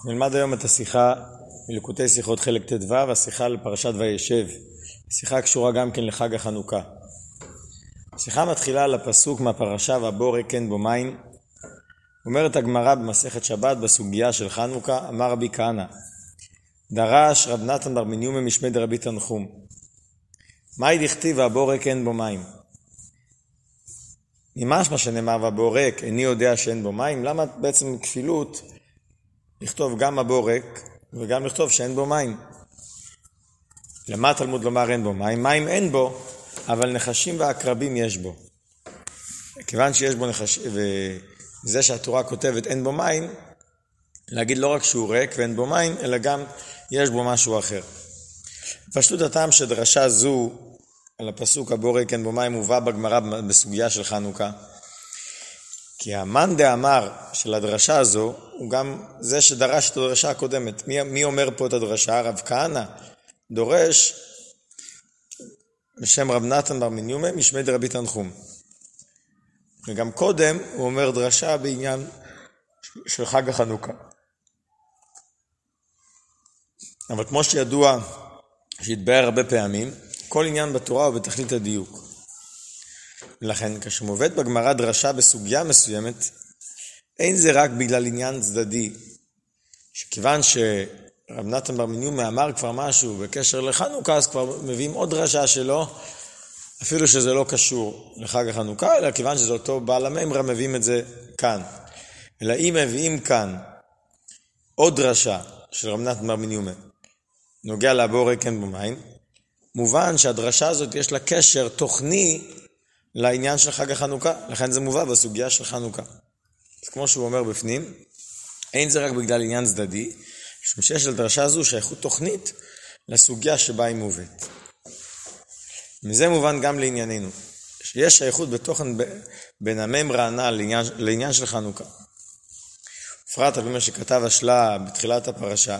אנחנו נלמד היום את השיחה מלקוטי שיחות חלק ט"ו, השיחה לפרשת וישב. שיחה קשורה גם כן לחג החנוכה. השיחה מתחילה על הפסוק מהפרשה והבורא כן בו מים. אומרת הגמרא במסכת שבת בסוגיה של חנוכה, אמר רבי כהנא, דרש רב נתן בר מניומא משמי דרבי תנחום. מאי דכתיב והבורא כן בו מים? נמאס מה שנאמר והבורק, איני יודע שאין בו מים, למה בעצם כפילות לכתוב גם הבורק וגם לכתוב שאין בו מים? למה תלמוד לומר אין בו מים? מים אין בו, אבל נחשים ועקרבים יש בו. כיוון שיש בו נחשים, וזה שהתורה כותבת אין בו מים, להגיד לא רק שהוא ריק ואין בו מים, אלא גם יש בו משהו אחר. פשטות הטעם שדרשה זו על הפסוק הבורק אין בו מים מובא בגמרא בסוגיה של חנוכה. כי המאן דאמר של הדרשה הזו הוא גם זה שדרש את הדרשה הקודמת. מי, מי אומר פה את הדרשה? הרב כהנא דורש בשם רב נתן בר מניומא משמי דרבי תנחום. וגם קודם הוא אומר דרשה בעניין של חג החנוכה. אבל כמו שידוע, שהתבהר הרבה פעמים, כל עניין בתורה הוא בתכלית הדיוק. ולכן כשמובאת בגמרא דרשה בסוגיה מסוימת, אין זה רק בגלל עניין צדדי, שכיוון שרב נתן בר מניומי אמר כבר משהו בקשר לחנוכה, אז כבר מביאים עוד דרשה שלו, אפילו שזה לא קשור לחג החנוכה, אלא כיוון שזה אותו בעל המימרה, מביאים את זה כאן. אלא אם מביאים כאן עוד דרשה של רב נתן בר מניומי, נוגע לבורא כן במים, מובן שהדרשה הזאת יש לה קשר תוכני לעניין של חג החנוכה, לכן זה מובא בסוגיה של חנוכה. אז כמו שהוא אומר בפנים, אין זה רק בגלל עניין צדדי, משום שיש לדרשה הזו שייכות תוכנית לסוגיה שבה היא מובאת. מזה מובן גם לענייננו, שיש שייכות בתוכן בין המם רענה לעניין, לעניין של חנוכה. בפרט על מה שכתב השלה בתחילת הפרשה,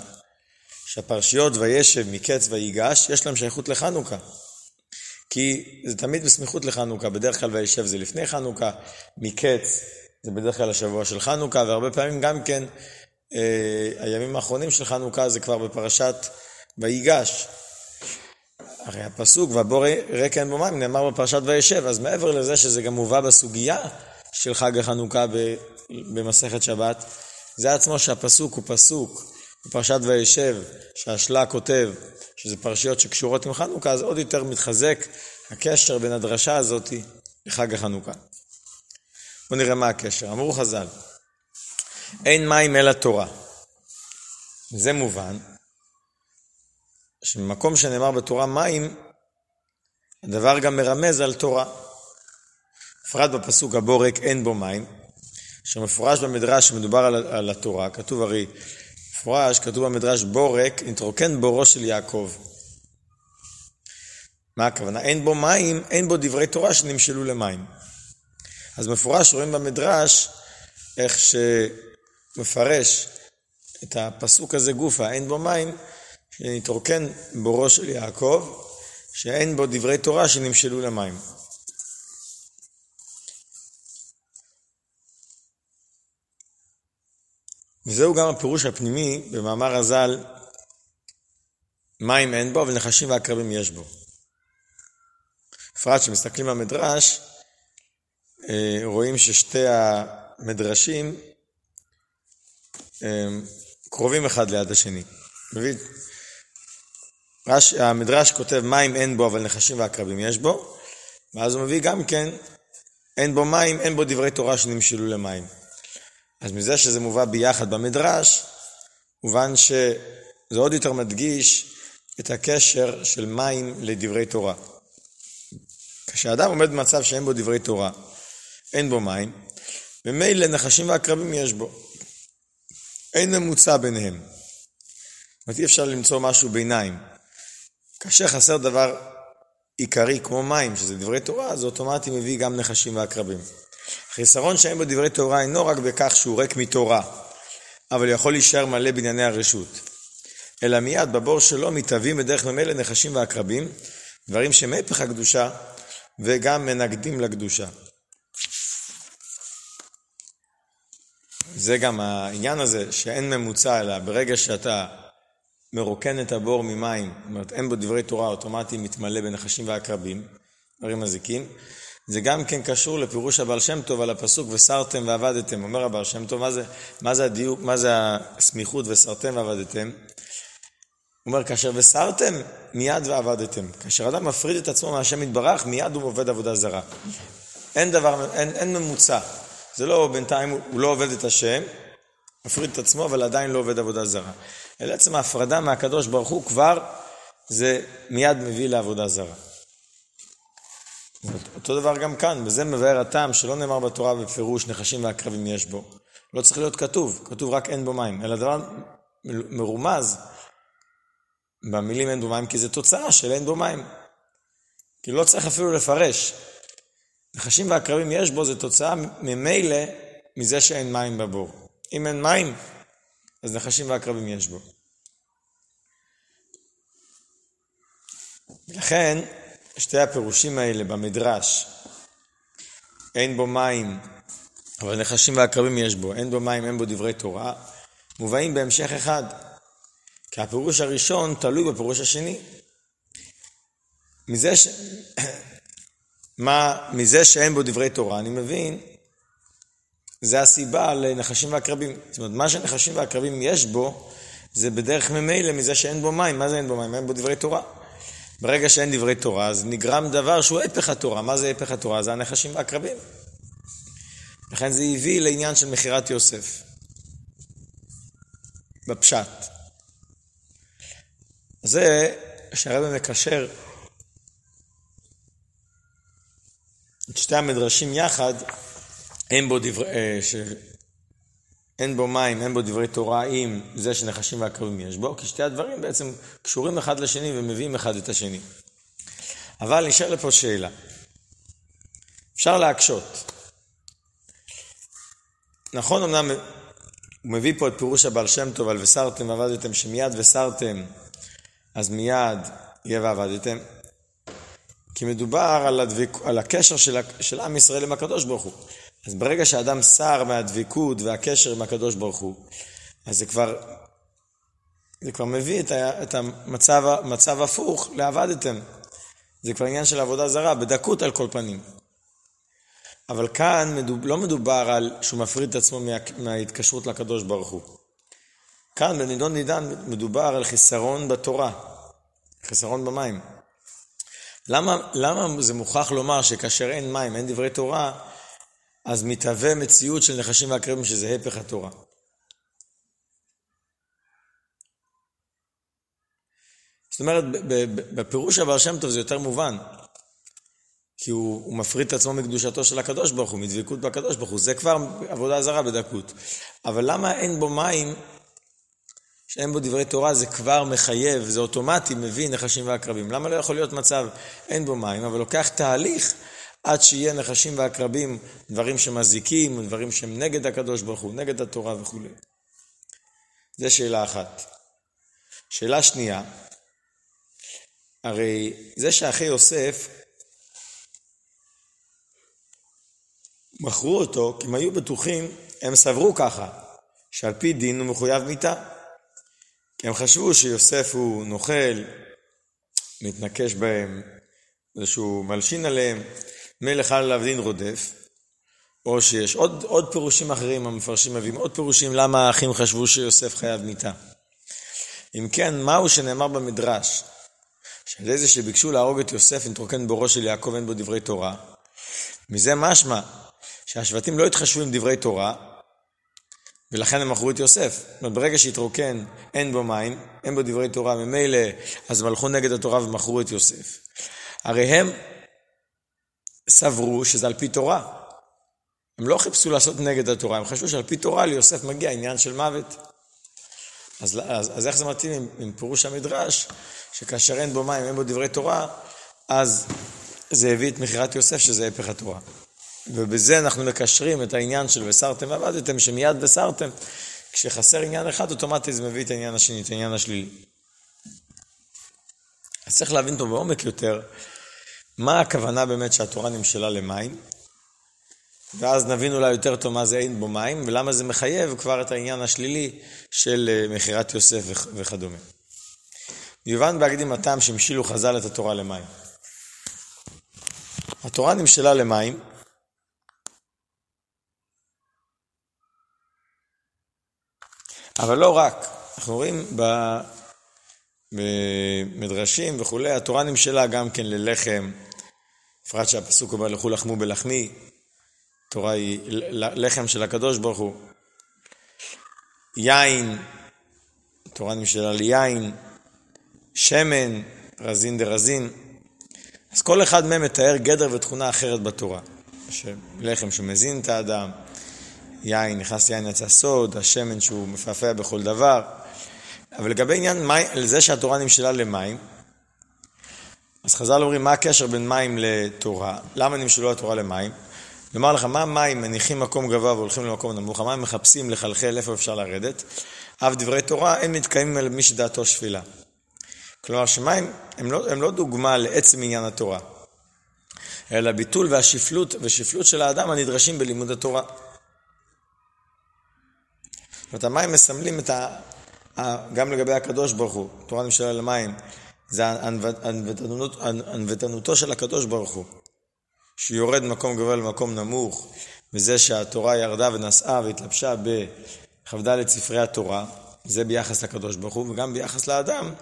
שהפרשיות וישב מקץ ויגש, יש להם שייכות לחנוכה. כי זה תמיד בסמיכות לחנוכה, בדרך כלל וישב זה לפני חנוכה, מקץ זה בדרך כלל השבוע של חנוכה, והרבה פעמים גם כן אה, הימים האחרונים של חנוכה זה כבר בפרשת ויגש. הרי הפסוק והבור ריק אין בו מים נאמר בפרשת וישב, אז מעבר לזה שזה גם מובא בסוגיה של חג החנוכה במסכת שבת, זה עצמו שהפסוק הוא פסוק בפרשת וישב, שהשלה כותב שזה פרשיות שקשורות עם חנוכה, אז עוד יותר מתחזק הקשר בין הדרשה הזאת לחג החנוכה. בואו נראה מה הקשר. אמרו חז"ל, אין מים אלא תורה. וזה מובן שבמקום שנאמר בתורה מים, הדבר גם מרמז על תורה. בפרט בפסוק הבורק אין בו מים, שמפורש במדרש שמדובר על, על התורה, כתוב הרי מפורש, כתוב במדרש בורק, נתרוקן בורו של יעקב. מה הכוונה? אין בו מים, אין בו דברי תורה שנמשלו למים. אז מפורש רואים במדרש איך שמפרש את הפסוק הזה גופה, אין בו מים, שנתרוקן בורו של יעקב, שאין בו דברי תורה שנמשלו למים. וזהו גם הפירוש הפנימי במאמר הז"ל, מים אין בו, אבל נחשים ועקרבים יש בו. בפרט כשמסתכלים במדרש, אה, רואים ששתי המדרשים קרובים אחד ליד השני. מבין? המדרש כותב מים אין בו, אבל נחשים ועקרבים יש בו, ואז הוא מביא גם כן, אין בו מים, אין בו דברי תורה שנמשלו למים. אז מזה שזה מובא ביחד במדרש, מובן שזה עוד יותר מדגיש את הקשר של מים לדברי תורה. כשאדם עומד במצב שאין בו דברי תורה, אין בו מים, ומילא נחשים ועקרבים יש בו. אין ממוצע ביניהם. זאת אומרת, אי אפשר למצוא משהו ביניים. כאשר חסר דבר עיקרי כמו מים, שזה דברי תורה, זה אוטומטי מביא גם נחשים ועקרבים. החיסרון שאין בו דברי תורה אינו רק בכך שהוא ריק מתורה, אבל יכול להישאר מלא בענייני הרשות. אלא מיד בבור שלו מתהווים בדרך ממילא נחשים ועקרבים, דברים שמהפך הקדושה וגם מנגדים לקדושה. זה גם העניין הזה שאין ממוצע, אלא ברגע שאתה מרוקן את הבור ממים, זאת אומרת אין בו דברי תורה, אוטומטי מתמלא בנחשים ועקרבים, דברים מזיקים. זה גם כן קשור לפירוש הבעל שם טוב על הפסוק וסרתם ועבדתם. אומר הבעל שם טוב, מה זה, מה זה הדיוק, מה זה הסמיכות וסרתם ועבדתם? הוא אומר, כאשר וסרתם, מיד ועבדתם. כאשר אדם מפריד את עצמו מהשם יתברך, מיד הוא עובד עבודה זרה. אין דבר, אין, אין ממוצע. זה לא בינתיים, הוא לא עובד את השם, מפריד את עצמו, אבל עדיין לא עובד עבודה זרה. אלא עצם ההפרדה מהקדוש ברוך הוא כבר, זה מיד מביא לעבודה זרה. אותו דבר גם כאן, וזה מבאר הטעם שלא נאמר בתורה בפירוש נחשים ועקרבים יש בו. לא צריך להיות כתוב, כתוב רק אין בו מים, אלא דבר מרומז במילים אין בו מים, כי זה תוצאה של אין בו מים. כי לא צריך אפילו לפרש. נחשים ועקרבים יש בו, זה תוצאה ממילא מזה שאין מים בבור. אם אין מים, אז נחשים ועקרבים יש בו. לכן, שתי הפירושים האלה במדרש, אין בו מים, אבל נחשים ועקרבים יש בו, אין בו מים, אין בו דברי תורה, מובאים בהמשך אחד. כי הפירוש הראשון תלוי בפירוש השני. מזה, ש... מה, מזה שאין בו דברי תורה, אני מבין, זה הסיבה לנחשים ועקרבים. זאת אומרת, מה שנחשים ועקרבים יש בו, זה בדרך ממילא מזה שאין בו מים. מה זה אין בו מים? אין בו דברי תורה. ברגע שאין דברי תורה, אז נגרם דבר שהוא הפך התורה. מה זה הפך התורה? זה הנחשים והקרבים. לכן זה הביא לעניין של מכירת יוסף. בפשט. זה שהרבא מקשר את שתי המדרשים יחד, אין בו דברי, אה. אין בו מים, אין בו דברי תורה עם זה שנחשים ועקרבים יש בו, כי שתי הדברים בעצם קשורים אחד לשני ומביאים אחד את השני. אבל נשאר לפה שאלה. אפשר להקשות. נכון, אמנם הוא מביא פה את פירוש הבעל שם טוב על וסרתם ועבדתם, שמיד וסרתם, אז מיד יהיה ועבדתם. כי מדובר על, הדביק, על הקשר של, של עם ישראל עם הקדוש ברוך הוא. אז ברגע שאדם סר מהדביקות והקשר עם הקדוש ברוך הוא, אז זה כבר, זה כבר מביא את, ה, את המצב מצב הפוך לעבדתם. זה כבר עניין של עבודה זרה, בדקות על כל פנים. אבל כאן מדוב, לא מדובר על שהוא מפריד את עצמו מה, מההתקשרות לקדוש ברוך הוא. כאן בנידון נידן מדובר על חיסרון בתורה, חיסרון במים. למה, למה זה מוכרח לומר שכאשר אין מים, אין דברי תורה, אז מתהווה מציאות של נחשים ועקרבים שזה הפך התורה. זאת אומרת, בפירוש הבעל שם טוב זה יותר מובן. כי הוא, הוא מפריד את עצמו מקדושתו של הקדוש ברוך הוא, מדבקות בקדוש ברוך הוא. זה כבר עבודה זרה בדקות. אבל למה אין בו מים, שאין בו דברי תורה, זה כבר מחייב, זה אוטומטי, מביא נחשים ועקרבים. למה לא יכול להיות מצב, אין בו מים, אבל לוקח תהליך עד שיהיה נחשים ועקרבים, דברים שמזיקים, דברים שהם נגד הקדוש ברוך הוא, נגד התורה וכולי. זו שאלה אחת. שאלה שנייה, הרי זה שאחי יוסף מכרו אותו כי הם היו בטוחים, הם סברו ככה, שעל פי דין הוא מחויב מיתה. כי הם חשבו שיוסף הוא נוכל, מתנקש בהם, איזשהו מלשין עליהם, מלך עליו דין רודף, או שיש עוד, עוד פירושים אחרים, המפרשים מביאים עוד פירושים למה האחים חשבו שיוסף חייב מיתה. אם כן, מהו שנאמר במדרש, שעל ידי זה שביקשו להרוג את יוסף נתרוקן בורו של יעקב אין בו דברי תורה, מזה משמע שהשבטים לא התחשבו עם דברי תורה, ולכן הם מכרו את יוסף. זאת אומרת, ברגע שהתרוקן, אין בו מים, אין בו דברי תורה, ממילא, אז הם הלכו נגד התורה ומכרו את יוסף. הרי הם סברו שזה על פי תורה. הם לא חיפשו לעשות נגד התורה, הם חשבו שעל פי תורה ליוסף מגיע עניין של מוות. אז, אז, אז איך זה מתאים עם, עם פירוש המדרש, שכאשר אין בו מים, אין בו דברי תורה, אז זה הביא את מכירת יוסף, שזה הפך התורה. ובזה אנחנו מקשרים את העניין של וסרתם ועבדתם, שמיד וסרתם. כשחסר עניין אחד, אוטומטית זה מביא את העניין השני, את העניין השלילי. אז צריך להבין אותו בעומק יותר, מה הכוונה באמת שהתורה נמשלה למים? ואז נבין אולי יותר טוב מה זה אין בו מים, ולמה זה מחייב כבר את העניין השלילי של אה, מכירת יוסף וכדומה. יובן בהקדים הטעם שהמשילו חז"ל את התורה למים. התורה נמשלה למים, אבל לא רק, אנחנו רואים במדרשים וכולי, התורה נמשלה גם כן ללחם, בפרט שהפסוק אומר לכו לחמו בלחמי, תורה היא לחם של הקדוש ברוך הוא. יין, תורה נמשלה ליין, שמן, רזין דרזין. אז כל אחד מהם מתאר גדר ותכונה אחרת בתורה. לחם שמזין את האדם, יין, נכנס יין יצא סוד, השמן שהוא מפעפע בכל דבר. אבל לגבי עניין מים, זה שהתורה נמשלה למים, אז חז"ל אומרים, מה הקשר בין מים לתורה? למה נמשלו התורה למים? לומר לך, מה מים מניחים מקום גבוה והולכים למקום נמוך? המים מחפשים לחלחל איפה אפשר לרדת? אף דברי תורה אין מתקיימים על מי שדעתו שפילה. כלומר, שמים הם לא, הם לא דוגמה לעצם עניין התורה, אלא ביטול והשפלות, ושפלות של האדם הנדרשים בלימוד התורה. זאת אומרת, המים מסמלים את ה... גם לגבי הקדוש ברוך הוא, תורה נמשלה למים, זה ענוותנותו של הקדוש ברוך הוא. שהוא יורד ממקום גבוה למקום נמוך, וזה שהתורה ירדה ונסעה והתלבשה בכ"ד ספרי התורה, זה ביחס לקדוש ברוך הוא, וגם ביחס לאדם,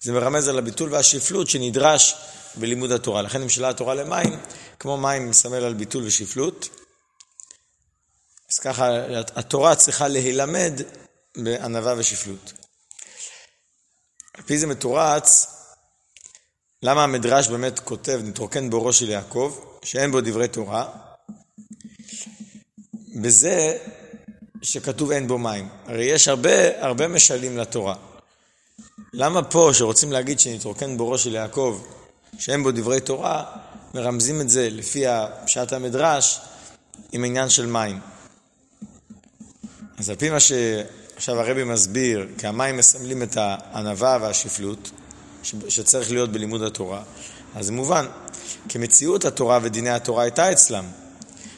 זה מרמז על הביטול והשפלות שנדרש בלימוד התורה. לכן נמשלה התורה למים, כמו מים מסמל על ביטול ושפלות. אז ככה התורה צריכה להילמד בענווה ושפלות. על פי זה מתורץ, למה המדרש באמת כותב, נתרוקן בורו של יעקב, שאין בו דברי תורה, בזה שכתוב אין בו מים. הרי יש הרבה, הרבה משלים לתורה. למה פה, שרוצים להגיד שנתרוקן בורו של יעקב, שאין בו דברי תורה, מרמזים את זה לפי פשט המדרש עם עניין של מים. אז על פי מה שעכשיו הרבי מסביר, כי המים מסמלים את הענווה והשפלות שצריך להיות בלימוד התורה, אז זה מובן. כמציאות התורה ודיני התורה הייתה אצלם.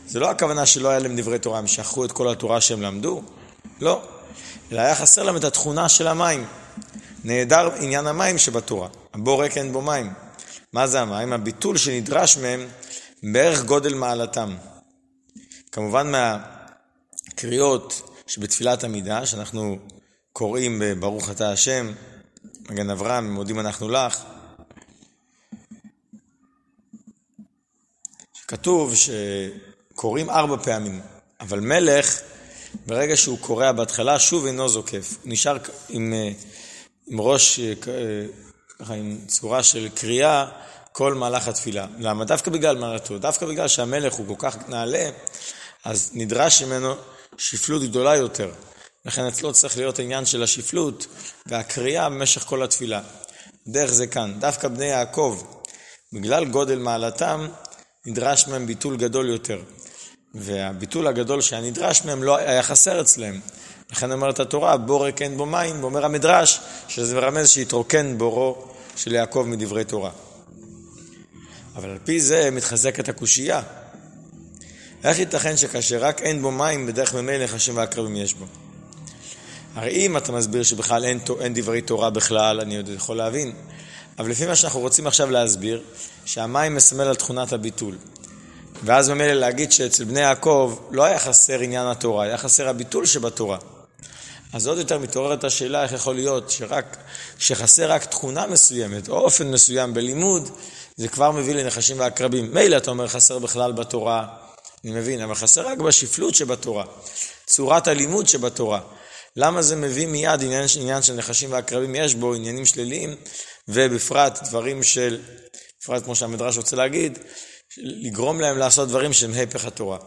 זה לא הכוונה שלא היה להם דברי תורה, הם שכחו את כל התורה שהם למדו, לא. אלא היה חסר להם את התכונה של המים. נהדר עניין המים שבתורה. הבור ריק אין בו מים. מה זה המים? הביטול שנדרש מהם בערך גודל מעלתם. כמובן מהקריאות שבתפילת עמידה, שאנחנו קוראים בברוך אתה השם, מגן אברהם, מודים אנחנו לך, כתוב שקוראים ארבע פעמים, אבל מלך, ברגע שהוא קורע בהתחלה, שוב אינו זוקף. הוא נשאר עם, אה, עם ראש, אה, ככה עם צורה של קריאה כל מהלך התפילה. למה? דווקא בגלל מעלתו, דווקא בגלל שהמלך הוא כל כך נעלה, אז נדרש ממנו שפלות גדולה יותר. לכן אצלו צריך להיות העניין של השפלות והקריאה במשך כל התפילה. דרך זה כאן. דווקא בני יעקב, בגלל גודל מעלתם, נדרש מהם ביטול גדול יותר. והביטול הגדול שהיה נדרש מהם לא היה חסר אצלם. לכן אומרת התורה, בורק אין בו מים, ואומר המדרש, שזה מרמז שהתרוקן בורו של יעקב מדברי תורה. אבל על פי זה מתחזקת הקושייה. איך ייתכן שכאשר רק אין בו מים, בדרך ממילא נשים ועקרבים יש בו? הרי אם אתה מסביר שבכלל אין, אין דברי תורה בכלל, אני עוד יכול להבין. אבל לפי מה שאנחנו רוצים עכשיו להסביר, שהמים מסמל על תכונת הביטול. ואז ממילא להגיד שאצל בני יעקב לא היה חסר עניין התורה, היה חסר הביטול שבתורה. אז עוד יותר מתעוררת השאלה איך יכול להיות שרק, שחסר רק תכונה מסוימת או אופן מסוים בלימוד, זה כבר מביא לנחשים ועקרבים. מילא אתה אומר חסר בכלל בתורה, אני מבין, אבל חסר רק בשפלות שבתורה, צורת הלימוד שבתורה. למה זה מביא מיד עניין, עניין של נחשים ועקרבים? יש בו עניינים שליליים, ובפרט דברים של, בפרט כמו שהמדרש רוצה להגיד, לגרום להם לעשות דברים שהם הפך התורה.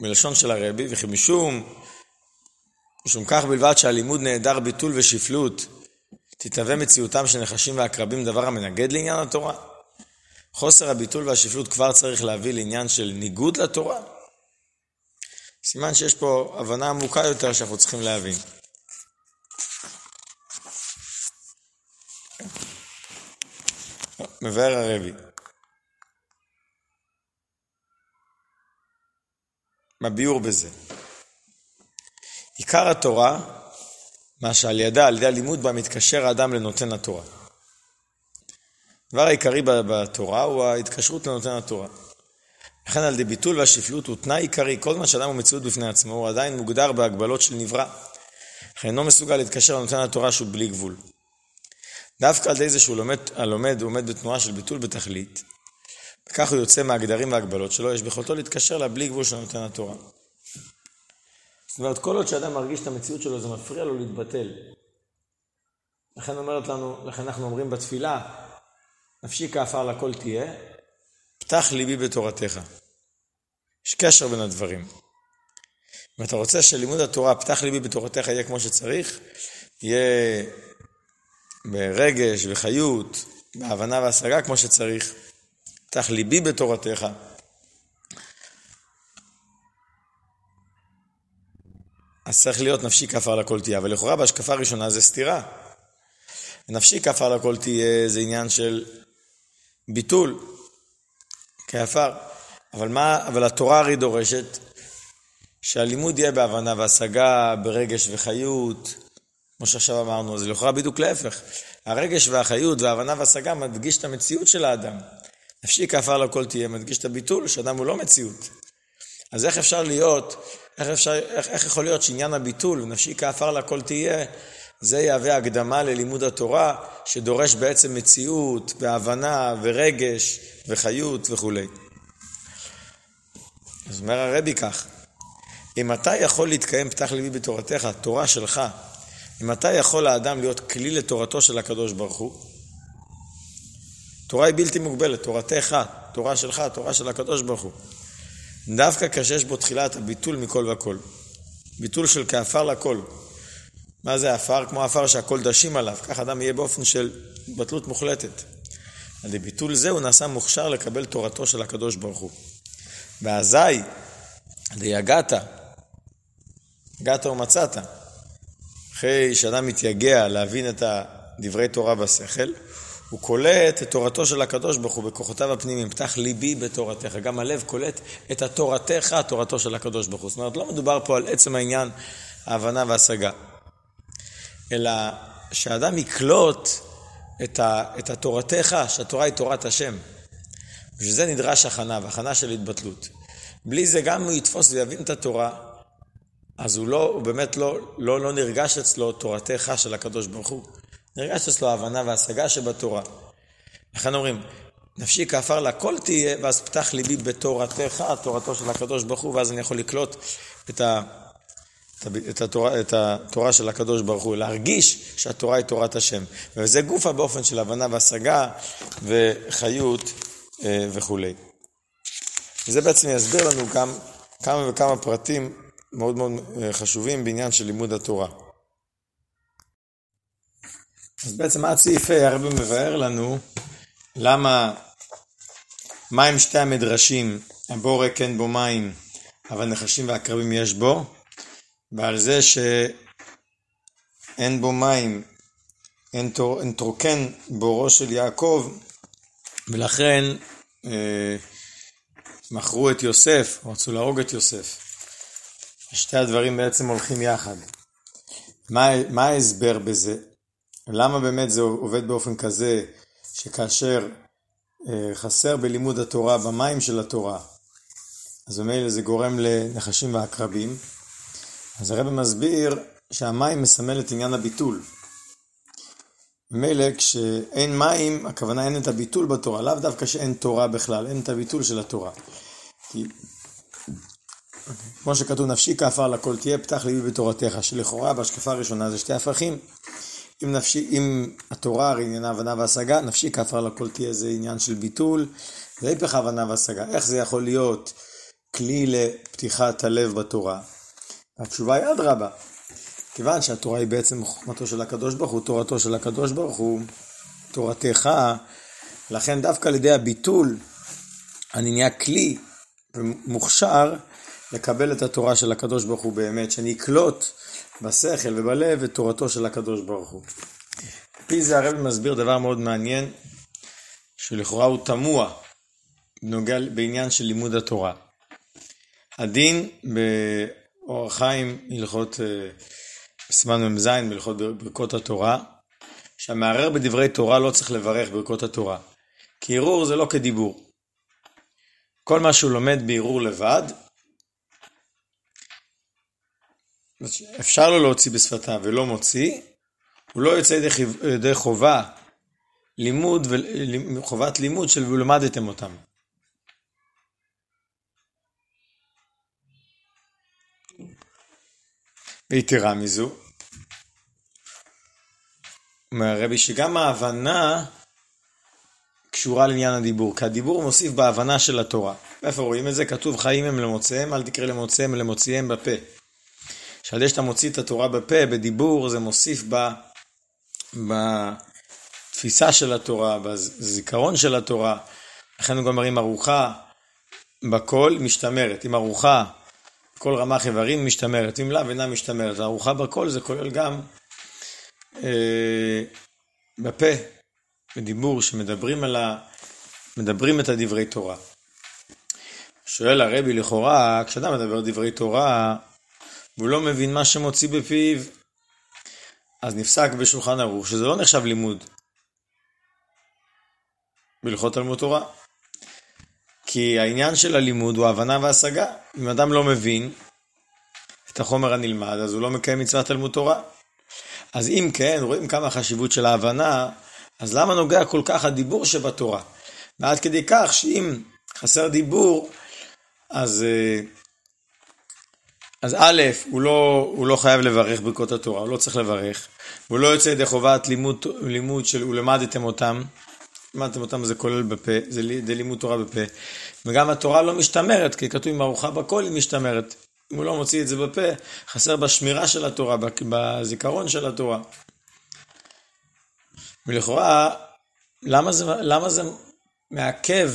מלשון של הרבי, וכי משום, משום כך בלבד שהלימוד נעדר ביטול ושפלות, תתהווה מציאותם של נחשים ועקרבים דבר המנגד לעניין התורה? חוסר הביטול והשפלות כבר צריך להביא לעניין של ניגוד לתורה? סימן שיש פה הבנה עמוקה יותר שאנחנו צריכים להבין. מבאר הרבי. בביאור בזה. עיקר התורה, מה שעל ידה, על ידי הלימוד בה, מתקשר האדם לנותן התורה. הדבר העיקרי בתורה הוא ההתקשרות לנותן התורה. לכן על ידי ביטול והשפלות הוא תנאי עיקרי, כל זמן שאדם הוא מציאות בפני עצמו, הוא עדיין מוגדר בהגבלות של נברא. לכן אינו מסוגל להתקשר לנותן התורה שהוא בלי גבול. דווקא על ידי זה שהוא לומד, הלומד עומד בתנועה של ביטול בתכלית, וכך הוא יוצא מהגדרים וההגבלות שלו, יש ביכולתו להתקשר לה בלי גבול של נותן התורה. זאת אומרת, כל עוד שאדם מרגיש את המציאות שלו, זה מפריע לו להתבטל. לכן אומרת לנו, לכן אנחנו אומרים בתפילה, נפשי כעפר לכל תהיה, פתח ליבי בתורתך. יש קשר בין הדברים. אם אתה רוצה שלימוד התורה, פתח ליבי בתורתך, יהיה כמו שצריך, יהיה ברגש וחיות, בהבנה והשגה כמו שצריך, פתח ליבי בתורתך. אז צריך להיות נפשי כפר לכל תהיה, אבל לכאורה בהשקפה הראשונה זה סתירה. נפשי כפר לכל תהיה זה עניין של ביטול, כעפר. אבל מה, אבל התורה הרי דורשת שהלימוד יהיה בהבנה והשגה, ברגש וחיות, כמו שעכשיו אמרנו, זה לכאורה בדיוק להפך. הרגש והחיות וההבנה והשגה מדגיש את המציאות של האדם. נפשי כעפר לכל תהיה, מדגיש את הביטול, שאדם הוא לא מציאות. אז איך אפשר להיות, איך, אפשר, איך, איך יכול להיות שעניין הביטול, נפשי כעפר לכל תהיה, זה יהווה הקדמה ללימוד התורה, שדורש בעצם מציאות, והבנה, ורגש, וחיות וכולי. אז אומר הרבי כך, אם אתה יכול להתקיים פתח ליבי בתורתך, תורה שלך, אם אתה יכול האדם להיות כלי לתורתו של הקדוש ברוך הוא, תורה היא בלתי מוגבלת, תורתך, תורה שלך, תורה של הקדוש ברוך הוא. דווקא כשיש בו תחילת הביטול מכל וכל. ביטול של כעפר לכל. מה זה עפר? כמו עפר שהכל דשים עליו. כך אדם יהיה באופן של בטלות מוחלטת. על ביטול זה הוא נעשה מוכשר לקבל תורתו של הקדוש ברוך הוא. ואזי, דיגעת, הגעת ומצאת. אחרי שאדם מתייגע להבין את דברי תורה בשכל, הוא קולט את תורתו של הקדוש ברוך הוא בכוחותיו הפנימיים. פתח ליבי בתורתך. גם הלב קולט את התורתך, תורתו של הקדוש ברוך הוא. זאת אומרת, לא מדובר פה על עצם העניין, ההבנה וההשגה. אלא שאדם יקלוט את, ה, את התורתך, שהתורה היא תורת השם. בשביל זה נדרש הכנה, והכנה של התבטלות. בלי זה גם הוא יתפוס ויבין את התורה, אז הוא לא, הוא באמת לא, לא, לא נרגש אצלו תורתך של הקדוש ברוך הוא. נרגש אצלו ההבנה וההשגה שבתורה. לכן אומרים, נפשי כעפר לכל תהיה, ואז פתח ליבי בתורתך, תורתו של הקדוש ברוך הוא, ואז אני יכול לקלוט את, ה, את, התורה, את התורה של הקדוש ברוך הוא, להרגיש שהתורה היא תורת השם. וזה גופה באופן של הבנה והשגה וחיות וכולי. וזה בעצם יסביר לנו גם כמה וכמה פרטים מאוד מאוד אה, חשובים בעניין של לימוד התורה. אז בעצם עד סעיף ה' הרב מבאר לנו למה, מה הם שתי המדרשים, הבורא כן בו מים, אבל נחשים ועקרבים יש בו, ועל זה שאין בו מים, אין, תור, אין תרוקן בורו של יעקב, ולכן אה, מכרו את יוסף, רצו להרוג את יוסף. שתי הדברים בעצם הולכים יחד. מה, מה ההסבר בזה? למה באמת זה עובד באופן כזה, שכאשר אה, חסר בלימוד התורה, במים של התורה, אז ממילא זה גורם לנחשים ועקרבים. אז הרב מסביר שהמים מסמל את עניין הביטול. ממילא כשאין מים, הכוונה אין את הביטול בתורה, לאו דווקא שאין תורה בכלל, אין את הביטול של התורה. כי כמו שכתוב, נפשי כעפר לכל תהיה, פתח ליבי בתורתך, שלכאורה בהשקפה הראשונה זה שתי הפכים. אם, נפשי, אם התורה הרי עניינה הבנה והשגה, נפשי כעפר לכל תהיה זה עניין של ביטול, והיפך הבנה והשגה. איך זה יכול להיות כלי לפתיחת הלב בתורה? התשובה היא אדרבה. כיוון שהתורה היא בעצם חוכמתו של הקדוש ברוך הוא, תורתו של הקדוש ברוך הוא, תורתך, לכן דווקא על ידי הביטול אני נהיה כלי ומוכשר לקבל את התורה של הקדוש ברוך הוא באמת, שאני אקלוט בשכל ובלב את תורתו של הקדוש ברוך הוא. פי זה הרב מסביר דבר מאוד מעניין, שלכאורה הוא תמוה בנוגע בעניין של לימוד התורה. הדין באור החיים, הלכות אה, סימן מ"ז בהלכות ברכות התורה, שהמערער בדברי תורה לא צריך לברך ברכות התורה. כי ערעור זה לא כדיבור. כל מה שהוא לומד בערעור לבד, אפשר לו להוציא בשפתיו ולא מוציא, הוא לא יוצא ידי, חובה, לימוד, חובת לימוד של ולמדתם אותם. ויתרה מזו, אומר הרבי שגם ההבנה קשורה לעניין הדיבור, כי הדיבור מוסיף בהבנה של התורה. איפה רואים את זה? כתוב חיים הם למוצאיהם, אל תקרא למוצאיהם למוציאיהם בפה. שעל זה שאתה מוציא את התורה בפה, בדיבור, זה מוסיף ב... בתפיסה של התורה, בזיכרון של התורה. לכן גם אומר אם ארוחה בקול משתמרת, אם ארוחה כל רמ"ח איברים משתמרת, אם לאו אינה משתמרת. ארוחה בקול זה כולל גם אה, בפה, בדיבור, שמדברים על ה... מדברים את הדברי תורה. שואל הרבי לכאורה, כשאדם מדבר דברי תורה, והוא לא מבין מה שמוציא בפיו, אז נפסק בשולחן ערוך שזה לא נחשב לימוד בהלכות תלמוד תורה. כי העניין של הלימוד הוא הבנה והשגה. אם אדם לא מבין את החומר הנלמד, אז הוא לא מקיים מצוות תלמוד תורה. אז אם כן, רואים כמה החשיבות של ההבנה, אז למה נוגע כל כך הדיבור שבתורה? ועד כדי כך שאם חסר דיבור, אז, אה, אז א', הוא לא, הוא לא חייב לברך ברכות התורה, הוא לא צריך לברך, והוא לא יוצא ידי חובת לימוד, לימוד של ולמדתם אותם, למדתם אותם זה כולל בפה, זה, לימוד תורה בפה, וגם התורה לא משתמרת, כי כתוב עם ארוחה בקול היא משתמרת. אם הוא לא מוציא את זה בפה, חסר בשמירה של התורה, בזיכרון של התורה. ולכאורה, למה זה, למה זה מעכב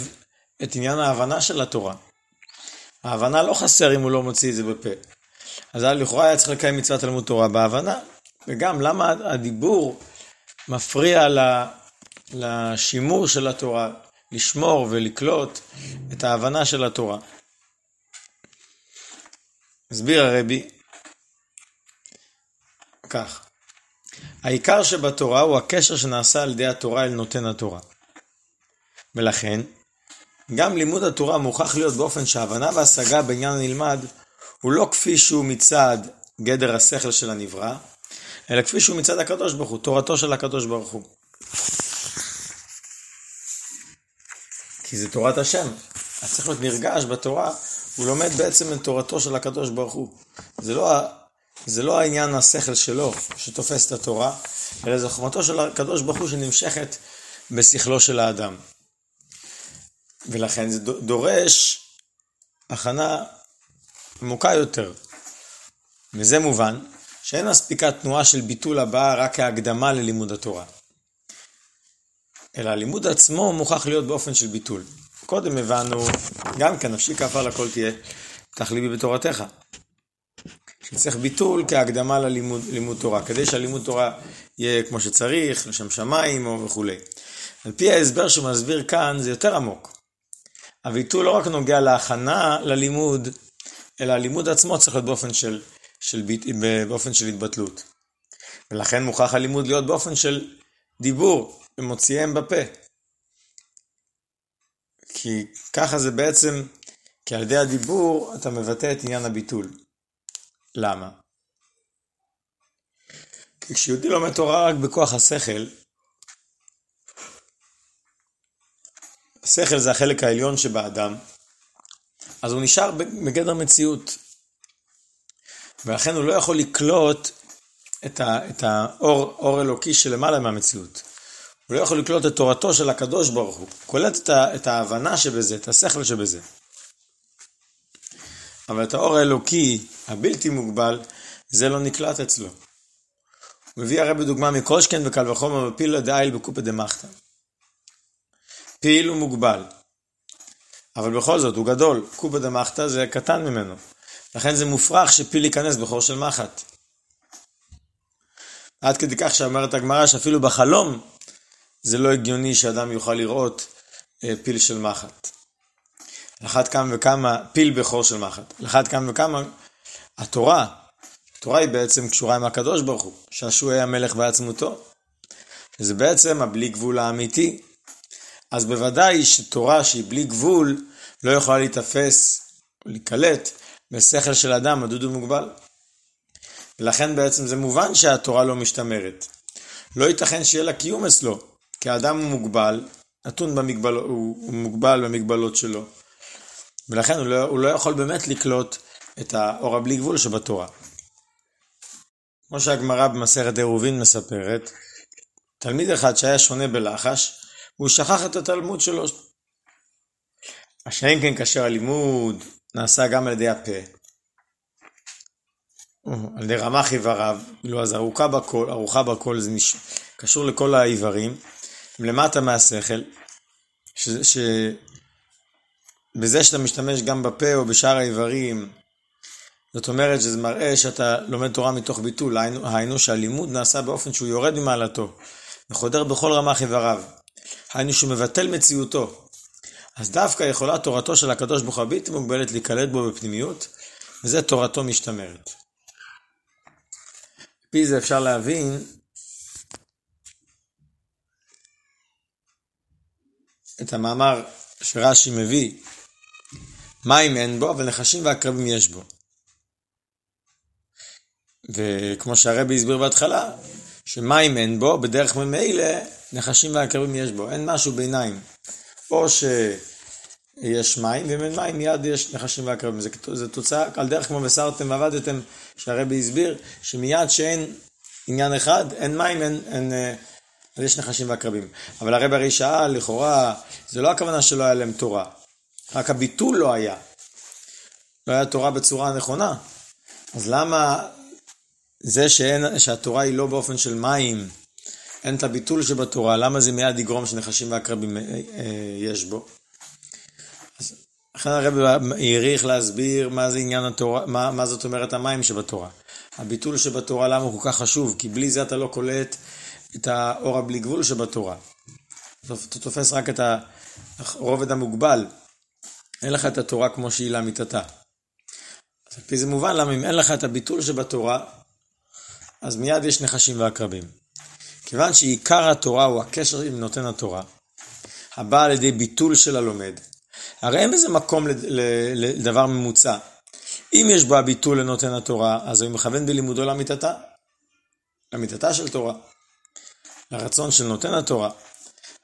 את עניין ההבנה של התורה? ההבנה לא חסר אם הוא לא מוציא את זה בפה. אז לכאורה היה צריך לקיים מצוות תלמוד תורה בהבנה. וגם למה הדיבור מפריע לשימור של התורה, לשמור ולקלוט את ההבנה של התורה. הסביר הרבי כך, העיקר שבתורה הוא הקשר שנעשה על ידי התורה אל נותן התורה. ולכן, גם לימוד התורה מוכרח להיות באופן שההבנה וההשגה בעניין הנלמד הוא לא כפי שהוא מצד גדר השכל של הנברא, אלא כפי שהוא מצד הקדוש ברוך הוא, תורתו של הקדוש ברוך הוא. כי זה תורת השם. אז צריך להיות נרגש בתורה, הוא לומד בעצם את תורתו של הקדוש ברוך הוא. זה לא, זה לא העניין השכל שלו שתופס את התורה, אלא זו חוכמתו של הקדוש ברוך הוא שנמשכת בשכלו של האדם. ולכן זה דורש הכנה עמוקה יותר. וזה מובן שאין מספיקה תנועה של ביטול הבאה רק כהקדמה ללימוד התורה. אלא הלימוד עצמו מוכרח להיות באופן של ביטול. קודם הבנו, גם כן, נפשי כפה לכל תהיה, פתח ליבי בתורתך. שצריך ביטול כהקדמה ללימוד תורה, כדי שהלימוד תורה יהיה כמו שצריך, לשם שמיים או וכולי. על פי ההסבר שהוא מסביר כאן, זה יותר עמוק. הביטול לא רק נוגע להכנה ללימוד, אלא הלימוד עצמו צריך להיות באופן של, של, באופן של התבטלות. ולכן מוכרח הלימוד להיות באופן של דיבור, ומוציאם בפה. כי ככה זה בעצם, כי על ידי הדיבור אתה מבטא את עניין הביטול. למה? כי כשיהודי לומד תורה רק בכוח השכל, השכל זה החלק העליון שבאדם, אז הוא נשאר בגדר מציאות. ולכן הוא לא יכול לקלוט את, האור אור אלוקי שלמעלה מהמציאות. הוא לא יכול לקלוט את תורתו של הקדוש ברוך הוא. קולט את, את ההבנה שבזה, את השכל שבזה. אבל את האור האלוקי, הבלתי מוגבל, זה לא נקלט אצלו. הוא מביא הרי בדוגמה מקושקן וקל וחומר ופילה דאיל בקופא דמחתא. פיל הוא מוגבל. אבל בכל זאת, הוא גדול. קופא דמחתא זה קטן ממנו. לכן זה מופרך שפיל ייכנס בחור של מחט. עד כדי כך שאומרת הגמרא שאפילו בחלום זה לא הגיוני שאדם יוכל לראות אה, פיל של מחט. על אחת כמה וכמה פיל בכור של מחט. על אחת כמה וכמה התורה, התורה היא בעצם קשורה עם הקדוש ברוך הוא, שהשוע היה מלך בעצמותו. זה בעצם הבלי גבול האמיתי. אז בוודאי שתורה שהיא בלי גבול לא יכולה להיתפס להיקלט בשכל של אדם מדוד ומוגבל. ולכן בעצם זה מובן שהתורה לא משתמרת. לא ייתכן שיהיה לה קיום אצלו, כי האדם הוא מוגבל, נתון במגבל, הוא, הוא מוגבל במגבלות שלו, ולכן הוא לא, הוא לא יכול באמת לקלוט את האור הבלי גבול שבתורה. כמו שהגמרא במסכת עירובין מספרת, תלמיד אחד שהיה שונה בלחש, הוא שכח את התלמוד שלו. השאין כן כאשר הלימוד נעשה גם על ידי הפה, על ידי רמ"ח איבריו, כאילו אז ארוכה בכל, ארוכה בכל זה נש... קשור לכל האיברים, למטה מהשכל, ש... ש... שאתה משתמש גם בפה או בשאר האיברים, זאת אומרת שזה מראה שאתה לומד תורה מתוך ביטול, היינו, שהלימוד נעשה באופן שהוא יורד ממעלתו, וחודר בכל רמ"ח איבריו, היינו שהוא מבטל מציאותו. אז דווקא יכולה תורתו של הקדוש ברוך הוא הבלתי מוגבלת להיקלט בו בפנימיות, וזה תורתו משתמרת. פי זה אפשר להבין את המאמר שרש"י מביא, מים אין בו, אבל נחשים ועקרבים יש בו. וכמו שהרבי הסביר בהתחלה, שמים אין בו, בדרך ממילא נחשים ועקרבים יש בו, אין משהו ביניים. או שיש מים, ואם אין מים מיד יש נחשים ועקרבים. זה, זה תוצאה, על דרך כמו וסרתם ועבדתם, שהרבי הסביר, שמיד שאין עניין אחד, אין מים, אין, אין, אה, אז יש נחשים ועקרבים. אבל הרבי הרי שאל, לכאורה, זה לא הכוונה שלא היה להם תורה, רק הביטול לא היה. לא היה תורה בצורה הנכונה. אז למה זה שאין, שהתורה היא לא באופן של מים, אין את הביטול שבתורה, למה זה מיד יגרום שנחשים ועקרבים אה, אה, יש בו? אז לכן הרב העריך להסביר מה זה עניין התורה, מה, מה זאת אומרת המים שבתורה. הביטול שבתורה למה הוא כל כך חשוב? כי בלי זה אתה לא קולט את האור הבלי גבול שבתורה. אתה תופס רק את הרובד המוגבל. אין לך את התורה כמו שהיא לאמיתתה. אז על פי זה מובן למה אם אין לך את הביטול שבתורה, אז מיד יש נחשים ועקרבים. כיוון שעיקר התורה הוא הקשר עם נותן התורה, הבא על ידי ביטול של הלומד, הרי אין בזה מקום לדבר ממוצע. אם יש בו הביטול לנותן התורה, אז הוא מכוון בלימודו לאמיתתה, לאמיתתה של תורה, לרצון של נותן התורה.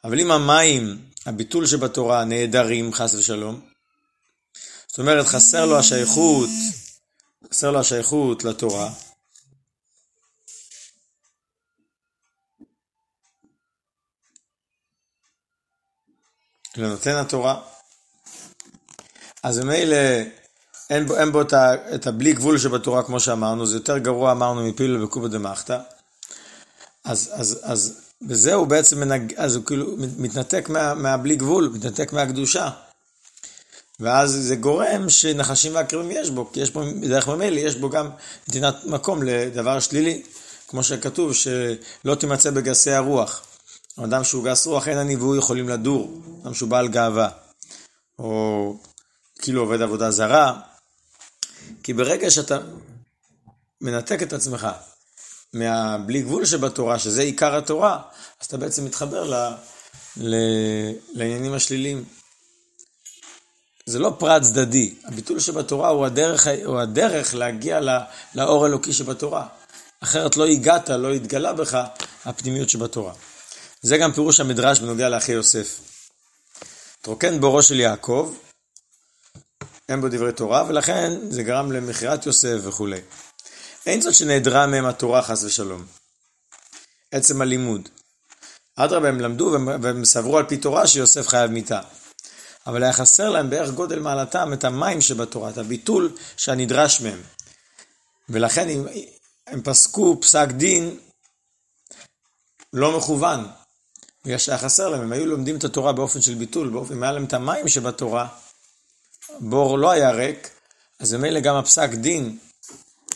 אבל אם המים, הביטול שבתורה, נעדרים חס ושלום, זאת אומרת חסר לו השייכות, חסר לו השייכות לתורה, לנותן התורה. אז ממילא אין בו, אין בו את, ה, את הבלי גבול שבתורה כמו שאמרנו, זה יותר גרוע אמרנו מפיל וקובה דמחתא. אז, אז, אז בזה הוא בעצם מנג... אז הוא כאילו מתנתק מה, מהבלי גבול, מתנתק מהקדושה. ואז זה גורם שנחשים ועקרבים יש בו, כי יש בו, בדרך ממילא יש בו גם נתינת מקום לדבר שלילי, כמו שכתוב, שלא תימצא בגסי הרוח. אדם שהוא גס רוח אין אני והוא יכולים לדור, אדם שהוא בעל גאווה, או כאילו עובד עבודה זרה, כי ברגע שאתה מנתק את עצמך מהבלי גבול שבתורה, שזה עיקר התורה, אז אתה בעצם מתחבר ל, ל, לעניינים השליליים. זה לא פרט צדדי, הביטול שבתורה הוא הדרך, הוא הדרך להגיע לאור אלוקי שבתורה. אחרת לא הגעת, לא התגלה בך הפנימיות שבתורה. זה גם פירוש המדרש בנוגע לאחי יוסף. תרוקן בורו של יעקב, אין בו דברי תורה, ולכן זה גרם למכירת יוסף וכולי. אין זאת שנעדרה מהם התורה חס ושלום. עצם הלימוד. אדרבה הם למדו והם סברו על פי תורה שיוסף חייב מיתה. אבל היה חסר להם בערך גודל מעלתם את המים שבתורה, את הביטול שהנדרש מהם. ולכן הם, הם פסקו פסק דין לא מכוון, בגלל שהיה חסר להם, הם היו לומדים את התורה באופן של ביטול, באופן, אם היה להם את המים שבתורה, בור לא היה ריק, אז ממילא גם הפסק דין,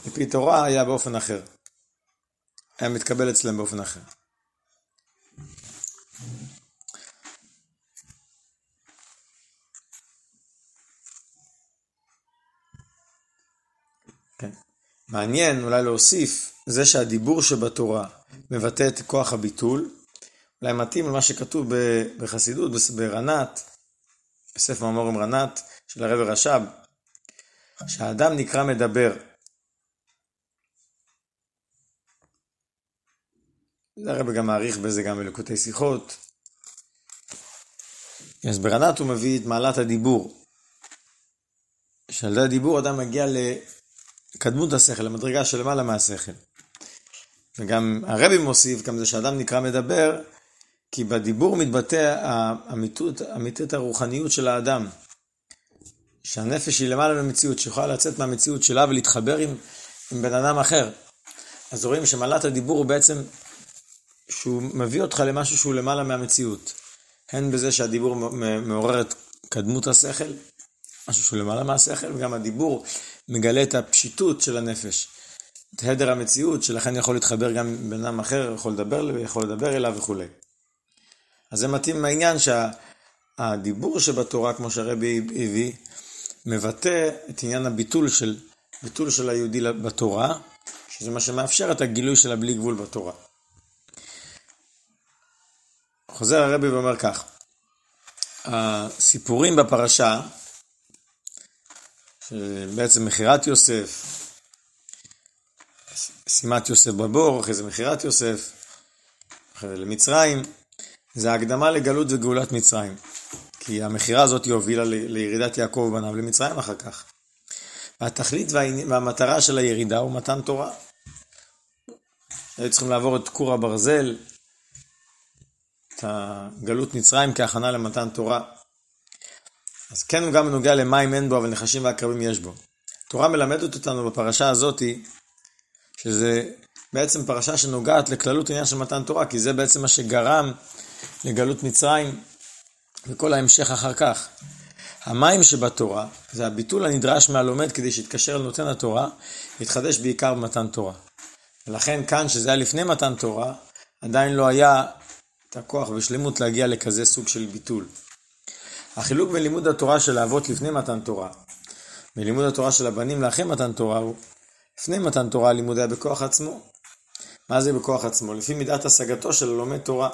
לפי תורה היה באופן אחר. היה מתקבל אצלם באופן אחר. כן. מעניין אולי להוסיף, זה שהדיבור שבתורה מבטא את כוח הביטול, אולי מתאים למה שכתוב בחסידות, ברנת, בספר מאמורים רנת, של הרב רש"ב, שהאדם נקרא מדבר, הרב גם מעריך בזה גם בלקוטי שיחות. אז ברנת הוא מביא את מעלת הדיבור. שעל ידי הדיבור אדם מגיע לקדמות השכל, למדרגה שלמעלה מהשכל. וגם הרבי מוסיף, גם זה שאדם נקרא מדבר, כי בדיבור מתבטא האמיתות, אמיתות הרוחניות של האדם. שהנפש היא למעלה מהמציאות, שיכולה לצאת מהמציאות שלה ולהתחבר עם, עם בן אדם אחר. אז רואים שמעלת הדיבור הוא בעצם, שהוא מביא אותך למשהו שהוא למעלה מהמציאות. הן בזה שהדיבור מעורר את קדמות השכל, משהו שהוא למעלה מהשכל, וגם הדיבור מגלה את הפשיטות של הנפש. את הדר המציאות, שלכן יכול להתחבר גם עם בן אדם אחר, יכול לדבר, יכול לדבר אליו וכולי. אז זה מתאים מהעניין שהדיבור שבתורה, כמו שהרבי הביא, מבטא את עניין הביטול של, ביטול של היהודי בתורה, שזה מה שמאפשר את הגילוי של הבלי גבול בתורה. חוזר הרבי ואומר כך, הסיפורים בפרשה, שבעצם מכירת יוסף, שימת יוסף בבור, אחרי זה מכירת יוסף, אחרי זה למצרים, זה הקדמה לגלות וגאולת מצרים. כי המכירה הזאת הובילה לירידת יעקב ובניו למצרים אחר כך. והתכלית והמטרה של הירידה הוא מתן תורה. היו צריכים לעבור את כור הברזל, את הגלות מצרים כהכנה למתן תורה. אז כן הוא גם נוגע למים אין בו, אבל נחשים ועקרבים יש בו. התורה מלמדת אותנו בפרשה הזאתי, שזה בעצם פרשה שנוגעת לכללות עניין של מתן תורה, כי זה בעצם מה שגרם לגלות מצרים וכל ההמשך אחר כך. המים שבתורה, זה הביטול הנדרש מהלומד כדי שיתקשר לנותן התורה, יתחדש בעיקר במתן תורה. ולכן כאן, שזה היה לפני מתן תורה, עדיין לא היה את הכוח ושלמות להגיע לכזה סוג של ביטול. החילוק בין לימוד התורה של האבות לפני מתן תורה, ולימוד התורה של הבנים לאחרי מתן תורה הוא, לפני מתן תורה הלימוד היה בכוח עצמו. מה זה בכוח עצמו? לפי מידת השגתו של הלומד תורה.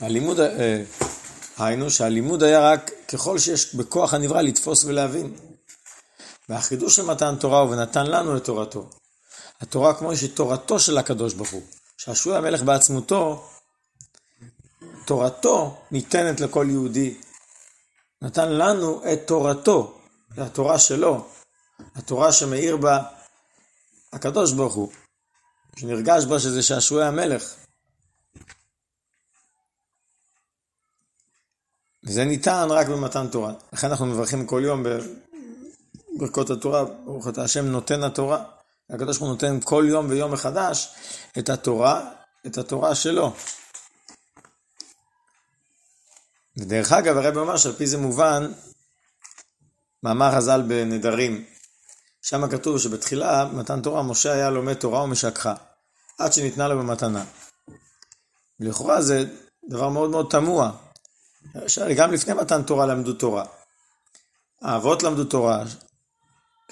הלימוד, אה, היינו שהלימוד היה רק ככל שיש בכוח הנברא לתפוס ולהבין. והחידוש של מתן תורה הוא ונתן לנו את תורתו. התורה כמו שהיא תורתו של הקדוש ברוך הוא. שעשוי המלך בעצמותו, תורתו ניתנת לכל יהודי. נתן לנו את תורתו, זה התורה שלו, התורה שמאיר בה הקדוש ברוך הוא, שנרגש בה שזה שעשועי המלך. וזה ניתן רק במתן תורה. לכן אנחנו מברכים כל יום בברכות התורה, ברוך אתה השם נותן התורה. הקדוש ברוך הוא נותן כל יום ויום מחדש את התורה, את התורה שלו. ודרך אגב, הרב אומר שעל פי זה מובן, מאמר חז"ל בנדרים, שם כתוב שבתחילה, מתן תורה, משה היה לומד תורה ומשככה, עד שניתנה לו במתנה. לכאורה זה דבר מאוד מאוד תמוה. גם לפני מתן תורה למדו תורה. האבות למדו תורה,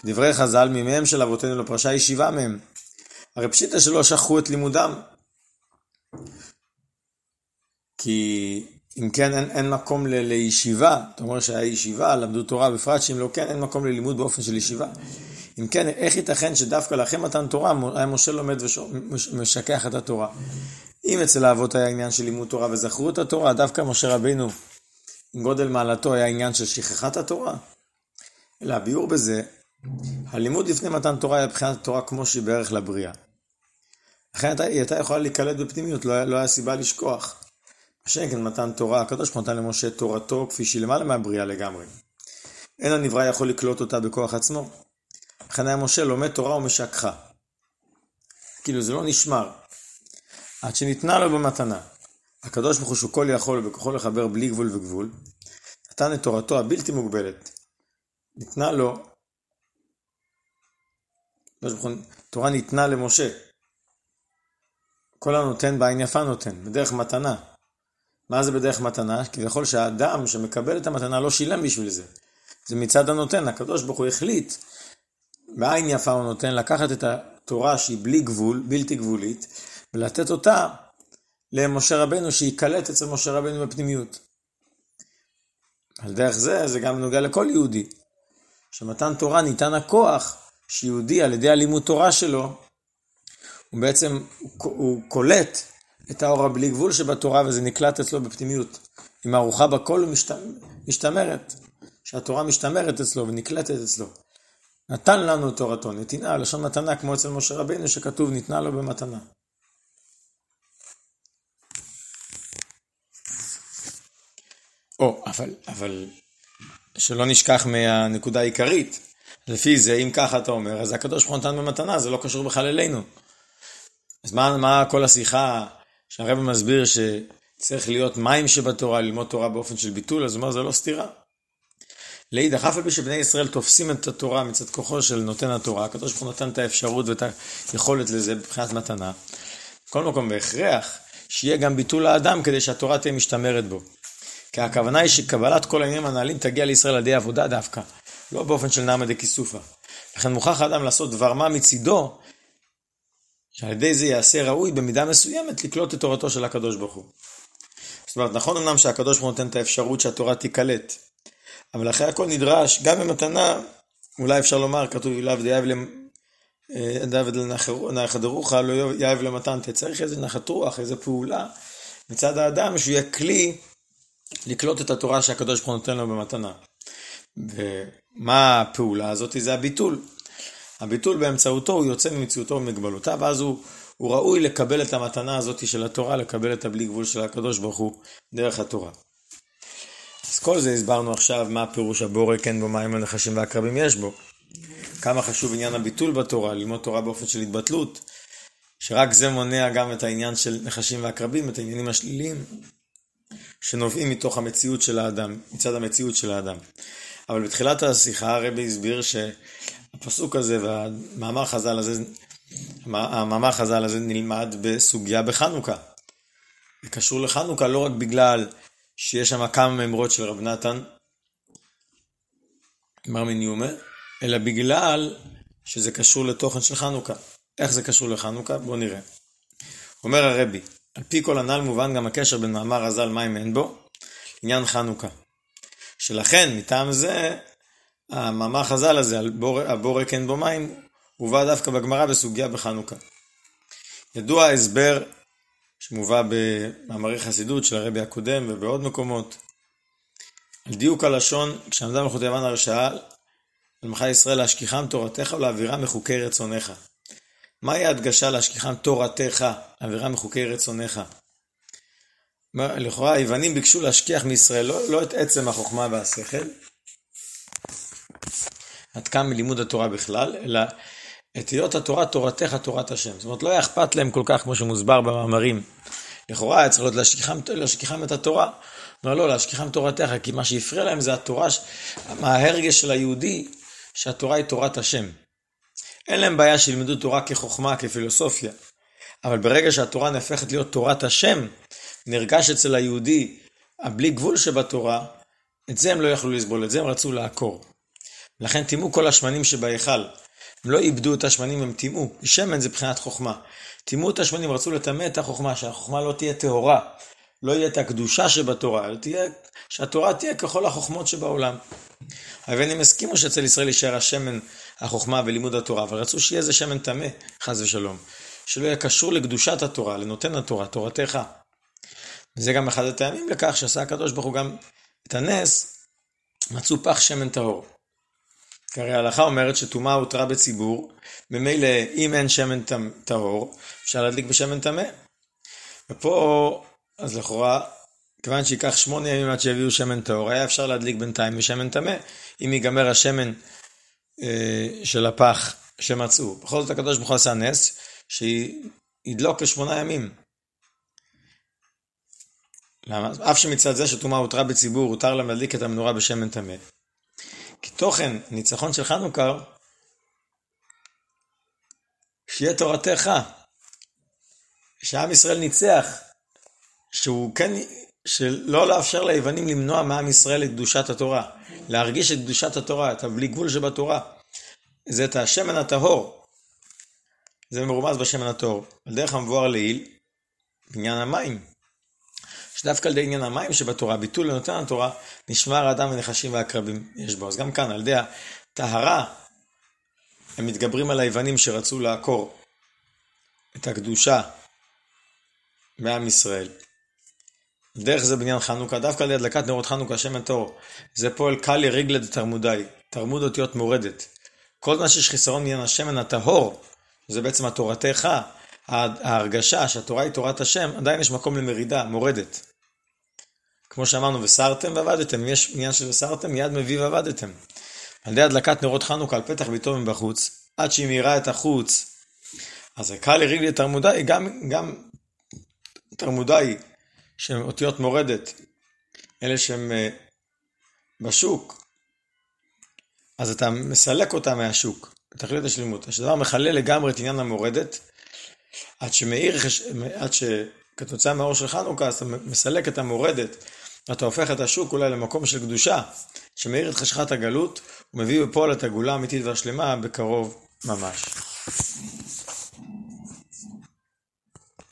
כדברי חז"ל, מימיהם של אבותינו לפרשה ישיבה מהם. הרי פשיטה שלא שכחו את לימודם. כי אם כן, אין, אין מקום ל, לישיבה. אתה אומר שהיה ישיבה, למדו תורה, בפרט שאם לא כן, אין מקום ללימוד באופן של ישיבה. אם כן, איך ייתכן שדווקא לאחרי מתן תורה, היה משה לומד ומשכח את התורה? אם אצל האבות היה עניין של לימוד תורה וזכרו את התורה, דווקא משה רבינו, עם גודל מעלתו, היה עניין של שכחת התורה. אלא הביאור בזה, הלימוד לפני מתן תורה היה מבחינת התורה כמו שהיא בערך לבריאה. לכן היא הייתה יכולה להיקלט בפנימיות, לא, לא היה סיבה לשכוח. השם כן מתן תורה, הקדוש ברוך הוא נתן למשה תורתו כפי שהיא למעלה מהבריאה לגמרי. אין הנברא יכול לקלוט אותה בכוח עצמו. לכן היה משה לומד תורה ומשכחה. כאילו זה לא נשמר. עד שניתנה לו במתנה. הקדוש ברוך הוא שהוא כל יכול ובכוחו לחבר בלי גבול וגבול, נתן את תורתו הבלתי מוגבלת. ניתנה לו, תורה ניתנה למשה. כל הנותן בעין יפה נותן, בדרך מתנה. מה זה בדרך מתנה? כביכול שהאדם שמקבל את המתנה לא שילם בשביל זה. זה מצד הנותן, הקדוש ברוך הוא החליט בעין יפה הוא נותן לקחת את התורה שהיא בלי גבול, בלתי גבולית, ולתת אותה למשה רבנו, שייקלט אצל משה רבנו בפנימיות. על דרך זה, זה גם נוגע לכל יהודי. שמתן תורה ניתן הכוח שיהודי על ידי הלימוד תורה שלו, הוא בעצם, הוא, קולט את האור הבלי גבול שבתורה וזה נקלט אצלו בפנימיות. עם ארוחה בכל הוא משתמרת, שהתורה משתמרת אצלו ונקלטת אצלו. נתן לנו תורתו, נתינה, לשון מתנה, כמו אצל משה רבינו שכתוב ניתנה לו במתנה. או, אבל, אבל שלא נשכח מהנקודה העיקרית. לפי זה, אם ככה אתה אומר, אז הקדוש ברוך הוא נתן במתנה, זה לא קשור בכלל אלינו. אז מה, מה כל השיחה שהרבא מסביר שצריך להיות מים שבתורה, ללמוד תורה באופן של ביטול, אז הוא אומר, זה לא סתירה. לאידך, אף על פי שבני ישראל תופסים את התורה מצד כוחו של נותן התורה, הקדוש ברוך הוא נתן את האפשרות ואת היכולת לזה מבחינת מתנה. בכל מקום, בהכרח, שיהיה גם ביטול האדם כדי שהתורה תהיה משתמרת בו. כי הכוונה היא שקבלת כל העניינים הנעלים תגיע לישראל על ידי עבודה דווקא, לא באופן של נעמא דכיסופא. לכן מוכרח האדם לעשות דבר מה מצידו, שעל ידי זה יעשה ראוי במידה מסוימת לקלוט את תורתו של הקדוש ברוך הוא. זאת אומרת, נכון אמנם שהקדוש ברוך הוא נותן את האפשרות שהתורה תיקלט, אבל אחרי הכל נדרש, גם במתנה, אולי אפשר לומר, כתוב דוד לנחת רוח, לא יאהב למתן, צריך איזה נחת רוח, איזה פעולה מצד האדם, שהוא יהיה כלי לקלוט את התורה שהקדוש ברוך הוא נותן לו במתנה. ומה הפעולה הזאת? זה הביטול. הביטול באמצעותו הוא יוצא ממציאותו ומגבלותיו, ואז הוא, הוא ראוי לקבל את המתנה הזאת של התורה, לקבל את הבלי גבול של הקדוש ברוך הוא דרך התורה. אז כל זה הסברנו עכשיו מה פירוש הבורא כן בו מים הנחשים והקרבים יש בו. כמה חשוב עניין הביטול בתורה, ללמוד תורה באופן של התבטלות, שרק זה מונע גם את העניין של נחשים ועקרבים, את העניינים השליליים. שנובעים מתוך המציאות של האדם, מצד המציאות של האדם. אבל בתחילת השיחה הרבי הסביר שהפסוק הזה והמאמר חז"ל הזה, המאמר חז"ל הזה נלמד בסוגיה בחנוכה. זה קשור לחנוכה לא רק בגלל שיש שם כמה מימרות של רב נתן, מר מניומה, אלא בגלל שזה קשור לתוכן של חנוכה. איך זה קשור לחנוכה? בואו נראה. אומר הרבי, על פי כל הנ"ל מובן גם הקשר בין מאמר רז"ל מים אין בו, עניין חנוכה. שלכן, מטעם זה, המאמר חז"ל הזה, על בור, הבורק אין בו מים, הובא דווקא בגמרא בסוגיה בחנוכה. ידוע ההסבר שמובא במאמרי חסידות של הרבי הקודם ובעוד מקומות, על דיוק הלשון, כשעמדה מלכות יוון הרשעה, מלכי ישראל להשכיחם תורתך ולהעבירם מחוקי רצונך. מהי ההדגשה להשכיחם תורתך, עבירה מחוקי רצונך? לכאורה היוונים ביקשו להשכיח מישראל לא, לא את עצם החוכמה והשכל, עד כמה מלימוד התורה בכלל, אלא את היות התורה תורתך תורת השם. זאת אומרת, לא היה אכפת להם כל כך כמו שמוסבר במאמרים. לכאורה היה צריך להיות להשכיחם, להשכיחם את התורה. אומר לא, להשכיחם תורתך, כי מה שהפריע להם זה התורה, מה ההרגש של היהודי, שהתורה היא תורת השם. אין להם בעיה שילמדו תורה כחוכמה, כפילוסופיה. אבל ברגע שהתורה נהפכת להיות תורת השם, נרגש אצל היהודי הבלי גבול שבתורה, את זה הם לא יכלו לסבול, את זה הם רצו לעקור. לכן טימאו כל השמנים שבהיכל. הם לא איבדו את השמנים, הם טימאו. שמן זה מבחינת חוכמה. טימאו את השמנים, רצו לטמא את החוכמה, שהחוכמה לא תהיה טהורה. לא יהיה את הקדושה שבתורה, אלא תהיה, שהתורה תהיה ככל החוכמות שבעולם. היוונים הסכימו שאצל ישראל יישאר השמן, החוכמה ולימוד התורה, אבל רצו שיהיה איזה שמן טמא, חס ושלום. שלא יהיה קשור לקדושת התורה, לנותן התורה, תורתך. וזה גם אחד הטעמים לכך שעשה הקדוש ברוך הוא גם את הנס, מצאו פח שמן טהור. כי הרי ההלכה אומרת שטומאה הותרה בציבור, ממילא אם אין שמן טהור, אפשר להדליק בשמן טמא. ופה, אז לכאורה, כיוון שייקח שמונה ימים עד שיביאו שמן טהור, היה אפשר להדליק בינתיים בשמן טמא, אם ייגמר השמן אה, של הפח שמצאו. בכל זאת הקדוש ברוך הוא עשה נס, שידלוק לשמונה ימים. למה? אף שמצד זה שטומאה הותרה בציבור, הותר להם להדליק את המנורה בשמן טמא. כי תוכן הניצחון של חנוכה, שיהיה תורתך, שעם ישראל ניצח, שהוא כן, שלא לאפשר ליוונים למנוע מעם ישראל את קדושת התורה, להרגיש את קדושת התורה, את הבלי גבול שבתורה. זה את השמן הטהור. זה מרומז בשמן הטהור. על דרך המבואר לעיל, בעניין המים. שדווקא על ידי עניין המים שבתורה, ביטול לנותן התורה, נשמר האדם ונחשים ועקרבים יש בו. אז גם כאן, על ידי הטהרה, הם מתגברים על היוונים שרצו לעקור את הקדושה מעם ישראל. דרך זה בעניין חנוכה, דווקא על ידי הדלקת נרות חנוכה, שמן טהור. זה פועל קלי ריגלד תרמודאי, תרמוד אותיות מורדת. כל זמן שיש חיסרון מעניין השמן הטהור, זה בעצם התורתך, ההרגשה שהתורה היא תורת השם, עדיין יש מקום למרידה, מורדת. כמו שאמרנו, וסרתם ועבדתם, יש עניין של וסרתם, מיד מביא ועבדתם. על ידי הדלקת נרות חנוכה על פתח ביתו מבחוץ, עד שהיא מאירה את החוץ, אז זה קל לריגלי תרמודאי, גם, גם תרמודאי, שהן אותיות מורדת, אלה שהן uh, בשוק, אז אתה מסלק אותה מהשוק, תכלית השלימות. השדבר מכלה לגמרי את עניין המורדת, עד שמאיר, עד שכתוצאה מהאור של חנוכה, אז אתה מסלק את המורדת, ואתה הופך את השוק אולי למקום של קדושה, שמאיר את חשכת הגלות, ומביא בפועל את הגאולה האמיתית והשלמה בקרוב ממש.